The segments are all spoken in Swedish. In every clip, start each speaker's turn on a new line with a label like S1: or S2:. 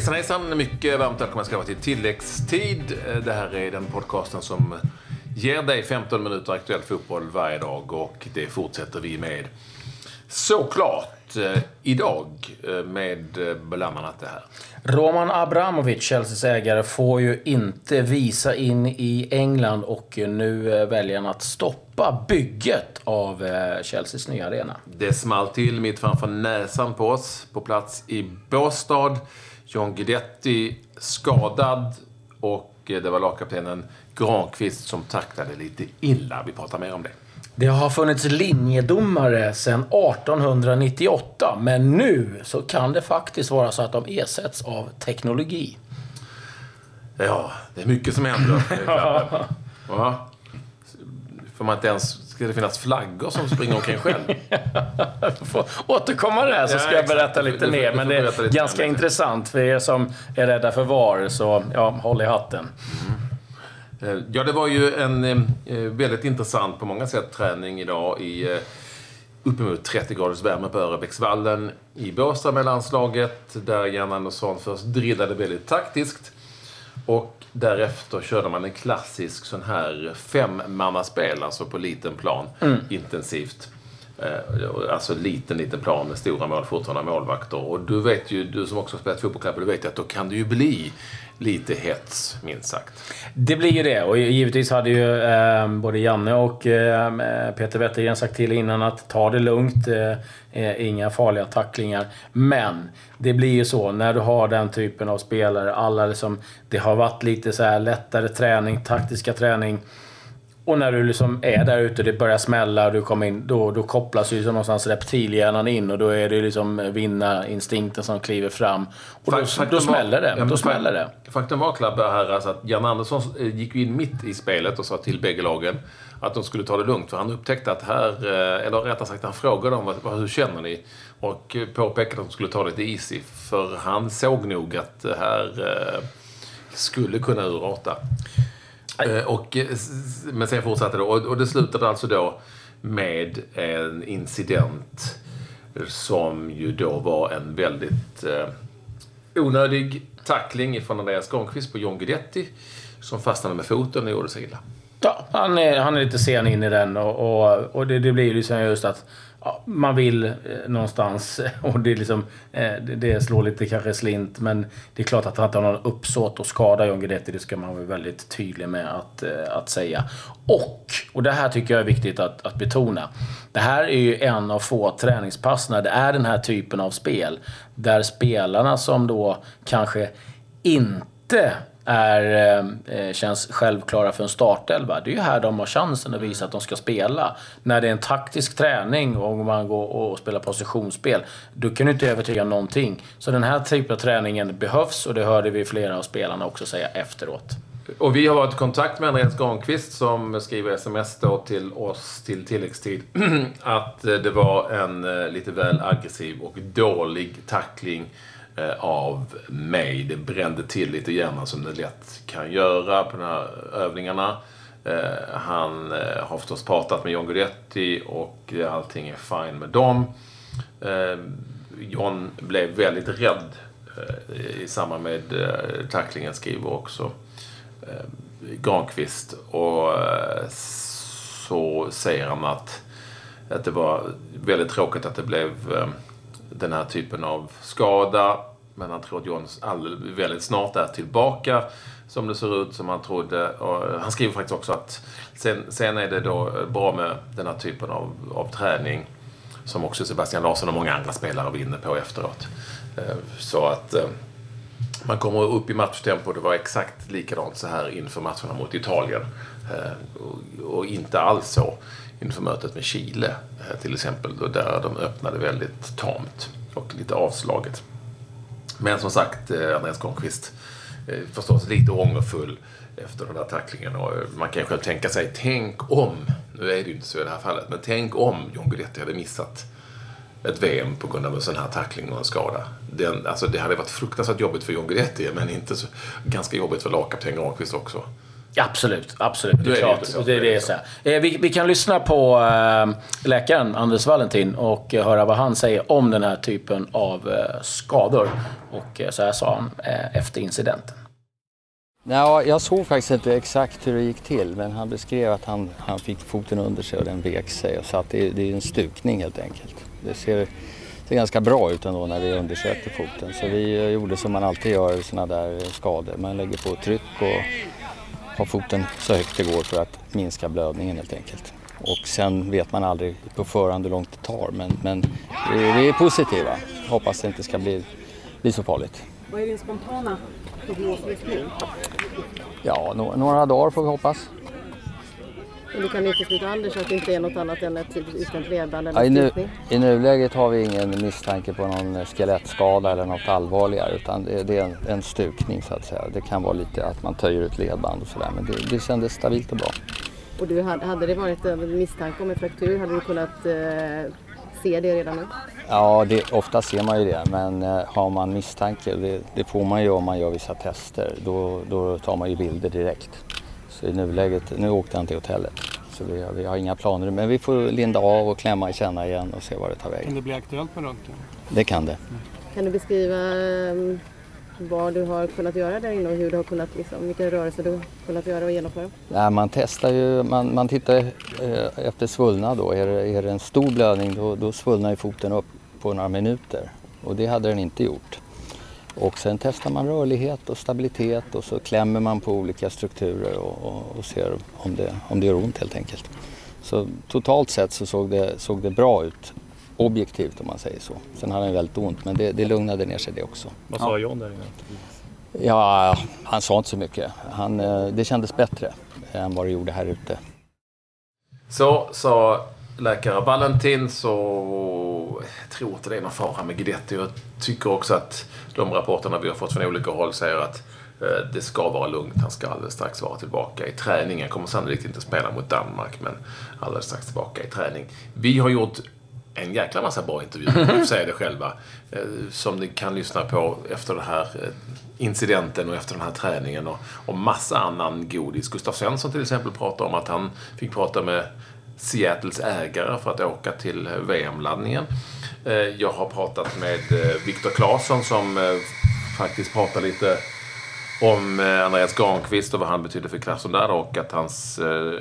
S1: Hejsan hejsan! Mycket varmt välkomna ska vara till tilläggstid. Det här är den podcasten som ger dig 15 minuter aktuell fotboll varje dag och det fortsätter vi med. Såklart eh, idag eh, med eh, bland annat det här.
S2: Roman Abramovic, Chelseas ägare, får ju inte visa in i England och nu eh, väljer han att stoppa bygget av eh, Chelseas nya arena.
S1: Det small till mitt framför näsan på oss på plats i Båstad. John Guidetti skadad och eh, det var lagkaptenen Granqvist som tacklade lite illa. Vi pratar mer om det.
S2: Det har funnits linjedomare sedan 1898, men nu så kan det faktiskt vara så att de ersätts av teknologi.
S1: Ja, det är mycket som händer. Ja. Får man inte ens... Ska det finnas flaggor som springer omkring själv?
S2: Jag får återkomma det här så
S1: Ja,
S2: ska jag
S1: exakt.
S2: berätta
S1: Du-
S2: lite
S1: du
S2: mer.
S1: du
S2: Men det är ganska intressant för er som är rädda för VAR, så ja, håll i hatten.
S1: Eh, Ja, det var ju en eh, väldigt intressant på många sätt träning idag i eh, uppemot 30 graders värme på Örebäcksvallen i Båstad med landslaget. Där Jan Andersson först drillade väldigt taktiskt. Och därefter körde man en klassisk sån här femmannaspel, alltså på liten plan, intensivt. Eh, Alltså liten, liten plan med stora mål, fortfarande målvakter. Och du vet ju, du som också spelat fotboll, Clapper, du vet ju att då kan det ju bli lite hets, minst sagt.
S2: Det blir ju det. Och givetvis hade ju eh, både Janne och eh, Peter Wettergren sagt till innan att ta det lugnt. Eh, eh, inga farliga tacklingar. Men det blir ju så när du har den typen av spelare. Alla liksom, det har varit lite så här lättare träning, taktiska träning. Och när du liksom är där ute, det börjar smälla och du kommer in, då, då kopplas ju så någonstans reptilhjärnan in och då är det liksom vinnarinstinkten som kliver fram. Och då,
S1: Fakt-
S2: då
S1: var-
S2: smäller det.
S1: Ja,
S2: Då smäller det.
S1: Faktum var, Clabbe, här alltså att Jan Andersson eh, gick ju in mitt i spelet och sa till bägge lagen att de skulle ta det lugnt. För han upptäckte att här, eh, eller rättare sagt han frågade dem vad, hur känner ni? Och eh, påpekade att de skulle ta det lite easy. För han såg nog att det här skulle kunna urarta. Eh, och, eh, men sen fortsatte det. Och, och det slutade alltså då med en incident som ju då var en väldigt eh, onödig tackling från Andreas Granqvist på John Guidetti som fastnade med foten och gjorde sig illa.
S2: Ja, han är, han är lite sen in i den och, och, och det, det blir liksom just att man vill eh, någonstans och det, liksom, eh, det, det slår lite kanske slint men det är klart att han inte har någon uppsåt att skada John Guidetti. Det ska man vara väldigt tydlig med att, eh, att säga. Och, och det här tycker jag är viktigt att, att betona. Det här är ju en av få träningspass när det är den här typen av spel där spelarna som då kanske inte är, eh, eh, känns självklara för en startelva. Det är ju här de har chansen att visa att de ska spela. När det är en taktisk träning och man går och spelar positionsspel, då kan du inte övertyga någonting. Så den här typen av träningen behövs och det hörde vi flera av spelarna också säga efteråt.
S1: Och vi har varit i kontakt med Andreas Granqvist som skriver sms då till oss till tilläggstid att eh, det var en eh, lite väl aggressiv och dålig tackling Eh, av mig. Det brände till lite grann alltså, som det lätt kan göra på de här övningarna. Eh, han eh, har förstås pratat med John Guidetti och allting är fine med dem. John blev väldigt rädd i samband med tacklingen, skriver också Granqvist. Och så säger han att, att det var väldigt tråkigt att det blev den här typen av skada. Men han tror att John all, väldigt snart är tillbaka som det ser ut som han trodde. Och eh, han skriver faktiskt också att sen, sen är det då eh, bra med den här typen av, av träning som också Sebastian Larsson och många andra spelare var inne på efteråt. Eh, så att man kommer upp i matchtempo. Det var exakt likadant så här inför matcherna mot Italien. Och- inte alls så inför mötet med Chile till exempel. Då där de öppnade väldigt tamt och lite avslaget. Men som sagt, eh, Andreas Granqvist eh, förstås lite ångerfull efter den där tacklingen. Och eh, man kan ju själv tänka sig, tänk om, nu är det ju inte så i det här fallet, men tänk om John Guidetti hade missat ett VM på grund av en sån här tackling och en skada. Den, alltså det hade varit fruktansvärt jobbigt för John Guidetti, men inte så, ganska jobbigt för lagkapten Granqvist också.
S2: Absolut, absolut. Det är, klart.
S1: så.
S2: Det är det så eh, vi, vi, kan lyssna på äh, läkaren Anders Valentin och äh, höra vad han säger om den här typen av äh, skador. Och så här sa han efter incidenten.
S3: Ja, jag såg faktiskt inte exakt hur det gick till men han beskrev att han, han fick foten under sig och den vek sig. Så att det, det är en stukning helt enkelt. Det ser, ser ganska bra ut ändå när vi undersökte foten. Så vi gjorde som man alltid gör i sådana där skador. Man lägger på tryck och har foten så högt det går för att minska blödningen helt enkelt. Och sen vet man aldrig på förhand hur långt det tar men, men vi är positiva. Hoppas det inte ska bli, bli så farligt.
S4: Vad är din spontana prognos just nu?
S3: Ja, några dagar får vi hoppas.
S4: Men du kan utesluta Anders att det inte är något annat än ett utbränt ledband eller
S3: ja, i, nu, I nuläget har vi ingen misstanke på någon skelettskada eller något allvarligare utan det, det är en, en, stukning så att säga. Det kan vara lite att man töjer ut ledband och sådär men det, det kändes stabilt och bra.
S4: Och du, hade det varit en misstanke om en fraktur, hade du kunnat eh, se det redan nu?
S3: Ja, det, ofta ser man ju det men eh, har man misstanke, det, det, får man ju om man gör vissa tester, då, då tar man ju bilder direkt. Så i nuläget, nu åkte han till hotellet. Så vi, vi har inga planer men vi får linda av och klämma i känna igen och se var det tar vägen.
S5: Kan det bli aktuellt med röntgen?
S3: Det kan det.
S4: Kan du beskriva um, vad du har kunnat göra där inne och hur du har kunnat, liksom, vilka rörelser du har kunnat göra och genomföra?
S3: Ja, man testar ju, man, man tittar eh, efter svullnad då. Är det, är det en stor blödning då, då svullnar ju foten upp på några minuter och det hade den inte gjort. Och sen testar man rörlighet och stabilitet och så klämmer man på olika strukturer och, och, och ser om det, om det gör ont helt enkelt. Så totalt sett så såg det, såg det bra ut. Objektivt om man säger så. Sen hade han väldigt ont men det, det lugnade ner sig det också.
S5: Vad sa John där inne?
S3: Ja, han sa inte så mycket. Han, eh, det kändes bättre än vad det gjorde här ute.
S1: Så sa läkare Valentin så jag tror inte det är någon fara med Guidetti. Jag tycker också att de rapporterna vi har fått från olika håll säger att eh, det ska vara lugnt. Han ska alldeles strax vara tillbaka i träningen. Kommer sannolikt inte spela mot Danmark, men alldeles strax tillbaka i träning. Vi har gjort en jäkla massa bra intervjuer, får säga det själva, eh, som ni kan lyssna på efter den här eh, incidenten och efter den här träningen och, och massa annan godis. Gustav Svensson till exempel pratar om att han fick prata med Seattles ägare för att åka till VM-laddningen. Eh, jag har pratat med eh, Viktor Claesson som eh, faktiskt pratar lite om Andreas Granqvist och vad han betyder för Krasnodar och att hans eh,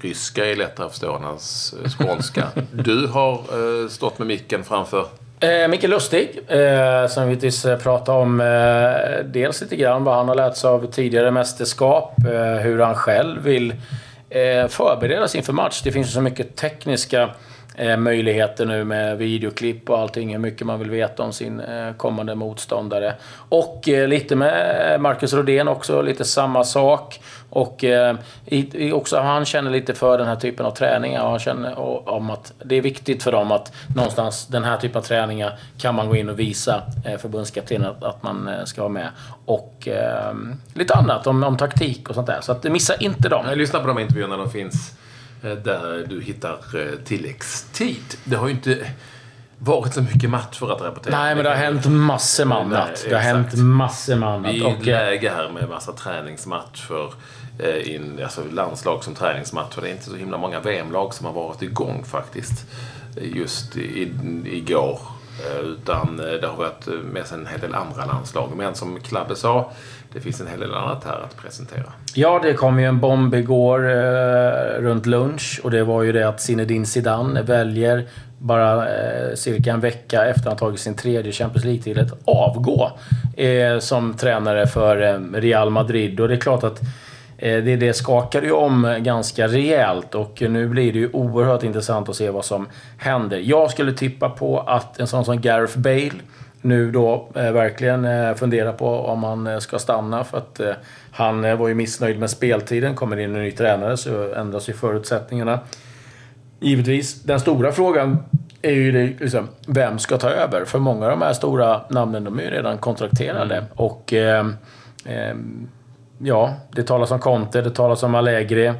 S1: ryska är lättare att förstå än hans skånska. Du har eh, stått med micken framför
S2: Eh, Micke Lustig, eh, som vi pratade om eh, dels lite grann vad han har lärt sig av tidigare mästerskap, eh, hur han själv vill eh, Eh, förberedas inför match. Det finns så mycket tekniska eh, möjligheter nu med videoklipp och allting, hur mycket man vill veta om sin eh, kommande motståndare. Och eh, lite med eh, Marcus Rodén också, lite samma sak. Och eh, i, också han känner lite för den här typen av träningar. Han känner om att det är viktigt för dem att någonstans den här typen av träningar kan man gå in och visa eh, förbundskaptenen att, att man eh, ska ha med. Och lite annat om, om taktik och sånt där. Så att, missa inte dem.
S1: Jag på de intervjuerna, de finns där du hittar eh, tilläggstid. Det har ju inte varit så mycket matcher att rapportera.
S2: Nej, men det har hänt massor med annat. Det har hänt massor med annat.
S1: Vi är i ett läge här med massa träningsmatcher Eh, in, alltså landslag som träningsmatcher. Det är inte så himla många VM-lag som har varit igång faktiskt just i, igår. Eh, utan eh, det har varit med sig en hel del andra landslag. Men som Klabbe sa, det finns en hel del annat här att presentera.
S2: Ja, det kom ju en bomb igår eh, runt lunch och det var ju det att Zinedine Zidane väljer bara eh, cirka en vecka efter att han tagit sin tredje Champions League-titel att avgå eh, som tränare för eh, Real Madrid. Och det är klart att Eh, det, det skakade ju om ganska rejält och nu blir det ju oerhört intressant att se vad som händer. Jag skulle tippa på att en sån som Gareth Bale nu då eh, verkligen eh, funderar på om han eh, ska stanna för att eh, han eh, var ju missnöjd med speltiden. Kommer in en ny tränare så ändras ju förutsättningarna. Givetvis. Den stora frågan är ju det, liksom, vem ska ta över? För många av de här stora namnen de är ju redan kontrakterade. Mm. Och eh, ja, det talas om Conte, det talas om Allegri,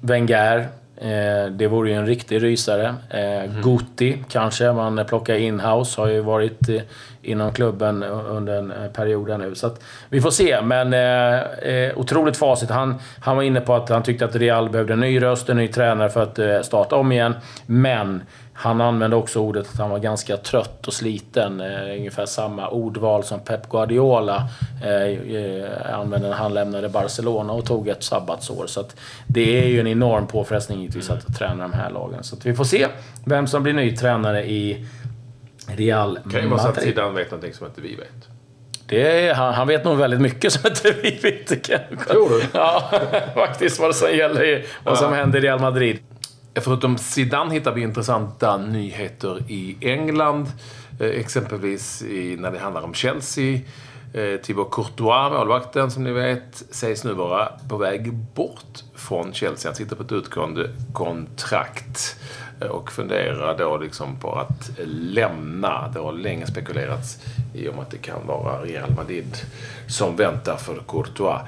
S2: Wenger. Eh, det vore ju en riktig rysare. Eh, Guti kanske man plockar in-house. Har ju varit eh, inom klubben under en eh, period nu. Så att vi får se. Men eh, eh, otroligt facit. Han, han var inne på att han tyckte att Real behövde en ny röst, en ny tränare för att eh, starta om igen. Men han använde också ordet att han var ganska trött och sliten. Eh, ungefär samma ordval som Pep Guardiola eh, använde när han lämnade Barcelona och tog ett sabbatsår. Så det är ju en enorm påfrestning givetvis att träna de här lagen. Så vi får se vem som blir ny tränare i Real
S1: Det kan ju vara så att
S2: Madrid.
S1: Zidane vet någonting som inte vi vet.
S2: Det är, han, han vet nog väldigt mycket som inte vi vet.
S1: Tror du?
S2: Ja, faktiskt vad som gäller i, vad som händer i Real Madrid.
S1: Förutom Zidane hittar vi intressanta nyheter i England. Eh, exempelvis i, när det handlar om Chelsea. Eh, Thibaut Courtois, målvakten som ni vet, sägs nu vara på väg bort från Chelsea. Han sitter på ett utgående kontrakt eh, och funderar då liksom på att lämna. Det har länge spekulerats i om att det kan vara Real Madrid som väntar för Courtois.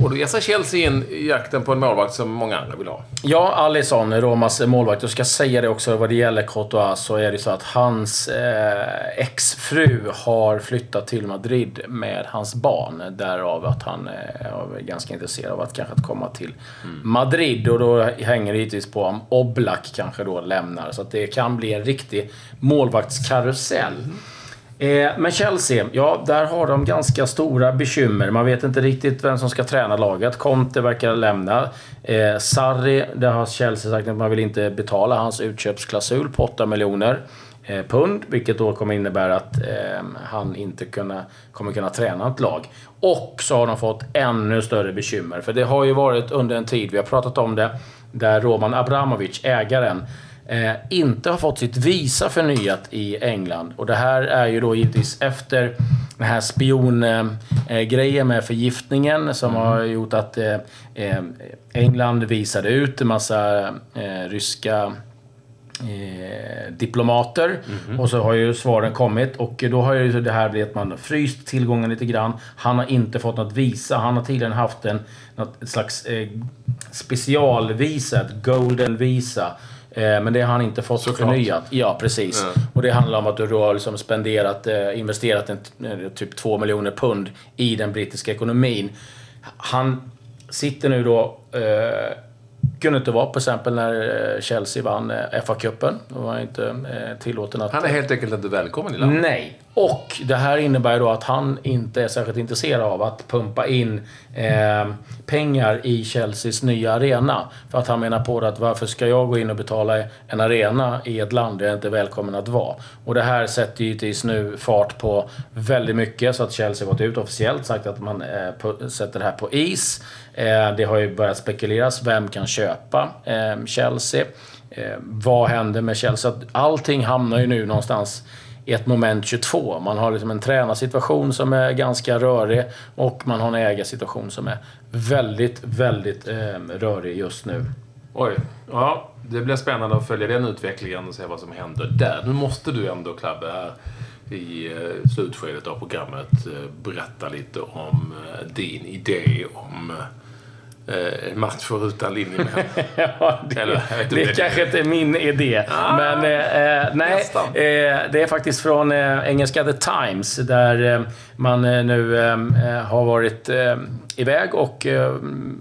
S1: Och då ger sig Chelsea in i jakten på en målvakt som många andra vill ha.
S2: Ja, Alisson, Romas eh, målvakt. Jag ska säga det också vad det gäller Courtois så är det så att hans eh, exfru har flyttat till Madrid med hans barn. Därav att han eh, är ganska intresserad av att kanske att komma till Madrid. Och då hänger det givetvis på om Oblak kanske då lämnar. Så att det kan bli en riktig målvaktskarusell. Mm. Eh, men Chelsea, ja, där har de ganska stora bekymmer. Man vet inte riktigt vem som ska träna laget. Conte verkar lämna. Eh, Sarri, där har Chelsea sagt att man vill inte betala hans utköpsklausul på 8 miljoner eh, pund. Vilket då kommer innebära att eh, han inte kunna, kommer kunna träna ett lag. Och så har de fått ännu större bekymmer. För det har ju varit under en tid, vi har pratat om det, där Roman Abramovic, ägaren, eh, inte har fått sitt visa förnyat i England. Och det här är ju då givetvis efter den här spiongrejen grejen med förgiftningen som har gjort att eh, eh, England visade ut en massa eh, ryska eh, diplomater. Och så har ju svaren kommit och då har ju det här blivit att man har fryst tillgången lite grann. Han har inte fått något visa. Han har tidigare haft en, något, ett slags eh, specialvisa, ett golden visa. Eh, men det har han inte fått
S1: Såklart.
S2: förnyat. Ja, precis. Och det handlar om att du har liksom spenderat, eh, investerat en, eh, typ 2 miljoner pund i den brittiska ekonomin. Han sitter nu då eh, kunde inte vara på exempel när Chelsea vann FA-cupen. Då var han inte eh, tillåten att...
S1: Han är helt enkelt inte välkommen i landet.
S2: Nej. Och det här innebär då att han inte är särskilt intresserad av att pumpa in eh, pengar i Chelseas nya arena. För att han menar på det att varför ska jag gå in och betala en arena i ett land där jag inte är välkommen att vara? Och det här sätter givetvis nu fart på väldigt mycket så att Chelsea har gått ut officiellt sagt att man eh, sätter det här på is. Eh, det har ju börjat spekuleras. Vem kan köpa eh, Chelsea? Eh, vad händer med Chelsea? Allting hamnar ju nu någonstans i ett moment 22. Man har liksom en tränarsituation som är ganska rörig och man har en ägarsituation som är väldigt, väldigt eh, rörig just nu.
S1: Oj. Ja, det blir spännande att följa den utvecklingen och se vad som händer där. Nu måste du ändå, Klabbe, här i eh, slutskedet av programmet eh, berätta lite om eh, din idé om eh, match för utan linjemän.
S2: Ja, det,
S1: Eller,
S2: det
S1: om det-
S2: kanske inte är min idé. men eh, eh, nej, eh, det är faktiskt från eh, engelska The Times där eh, man eh, nu har varit iväg och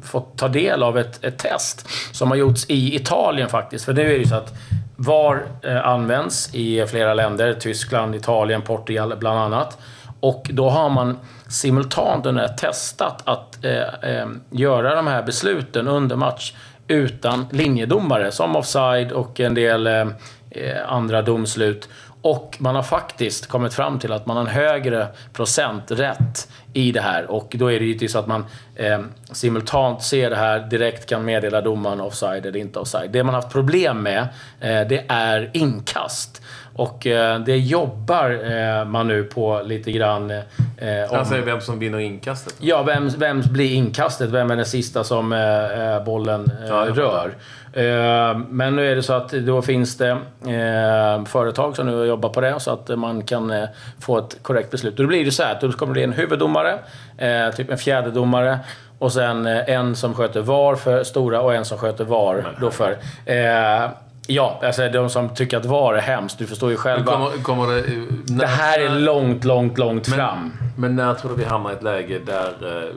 S2: fått ta del av ett, ett test som har gjorts i Italien faktiskt. För nu är det ju så att VAR används i flera länder. Tyskland, Italien, Portugal bland annat. Och då har man simultant under här testat att eh, eh, göra de här besluten under match utan linjedomare, som offside och en del eh, eh, andra domslut. Och man har faktiskt kommit fram till att man har en högre procent rätt i det här. Och då är det givetvis så att man eh, simultant ser det här, direkt kan meddela domaren offside eller inte offside. Det man har haft problem med, eh, det är inkast. Och eh, det jobbar eh, man nu på lite grann. Eh, om-
S1: säger vem som vinner inkastet.
S2: Ja, vem, vem blir inkastet? Vem är den sista som eh, bollen
S1: Ja,
S2: rör? Men nu är det så att då finns det företag som nu jobbar på det så att man kan få ett korrekt beslut. Då blir det så här att då kommer det bli en huvuddomare domare, typ en fjärde domare och sen en som sköter VAR för stora och en som sköter VAR då för... Ja, alltså de som tycker att VAR är hemskt, du förstår ju
S1: Men
S2: själva.
S1: kommer, kommer det... När,
S2: det här är långt, långt, långt
S1: men,
S2: fram.
S1: Men när tror du vi hamnar i ett läge där eh,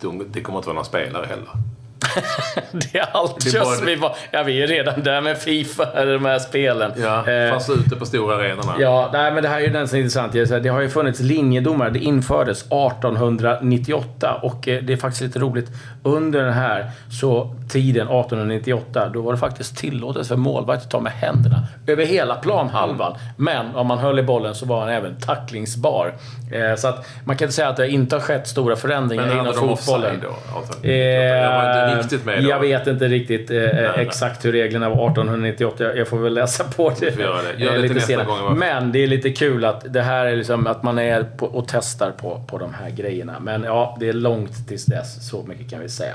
S1: de, det kommer inte vara några spelare heller?
S2: Det är allt
S1: Det är bara-
S2: vi var, Ja, vi är redan där med Fifa, de här spelen.
S1: Ja,
S2: Eh,
S1: fast ute på stora arenorna.
S2: Ja, nej, men det här är ju den som är intressant. Det har ju funnits linjedomare. Det infördes 1898 och eh, det är faktiskt lite roligt. Under den här så tiden, 1898, då var det faktiskt tillåtet för målvakt att ta med händerna över hela planhalvan. Men om man höll i bollen så var han även tacklingsbar. Eh, Så att man kan inte säga att det inte har skett stora förändringar
S1: Men
S2: inom
S1: de
S2: fotbollen.
S1: då? Alltså,
S2: Eh,
S1: jag inte riktigt med då.
S2: Jag vet inte riktigt eh,
S1: nej.
S2: exakt hur reglerna var 1898. Jag, jag får väl läsa på det.
S1: Det. Gör
S2: eh,
S1: det nästa
S2: senare.
S1: gång.
S2: Men det är lite kul att det här är liksom att man är på, och testar på, på de här grejerna. Men ja, det är långt tills dess. Så mycket kan vi säga.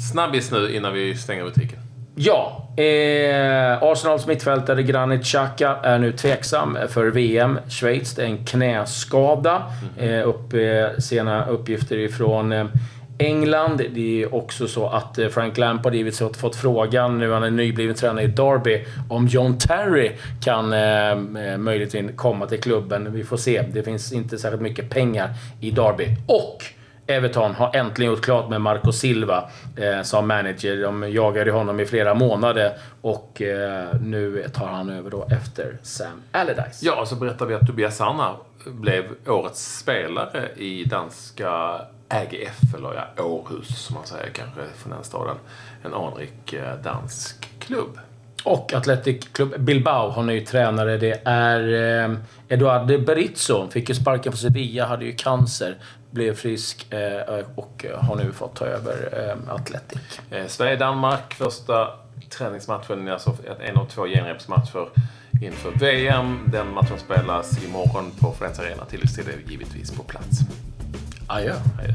S1: Snabbis nu innan vi stänger butiken.
S2: Ja, eh, Arsenals mittfältare Granit Xhaka är nu tveksam för VM. Schweiz, det är en knäskada. Eh, upp, eh, sena uppgifter ifrån eh, England. Det är också så att eh, Frank Lampard givetvis har fått frågan, nu han är nybliven tränare i Derby, om John Terry kan eh, eh, möjligtvis komma till klubben. Vi får se. Det finns inte särskilt mycket pengar i Derby. Och Everton har äntligen gjort klart med Marco Silva eh, som manager. De jagade honom i flera månader och eh, nu tar han över då efter Sam Allardyce.
S1: Ja, så berättar vi att Tobias Sanna blev årets spelare i danska AGF, eller ja, Århus som man säger kanske från den staden. En anrik eh, dansk klubb.
S2: Och Athletic Club Bilbao har ny tränare. Det är eh, Eduardo Berizzo. Fick ju sparken på Sevilla, hade ju cancer. Blev frisk eh, och har nu fått ta över eh, Athletic.
S1: Eh, Sverige-Danmark, första träningsmatchen, alltså en av två genrepsmatcher inför VM. Den matchen spelas imorgon på Friends Arena. Tilläggstid är givetvis på plats.
S2: Adjö.
S1: Då.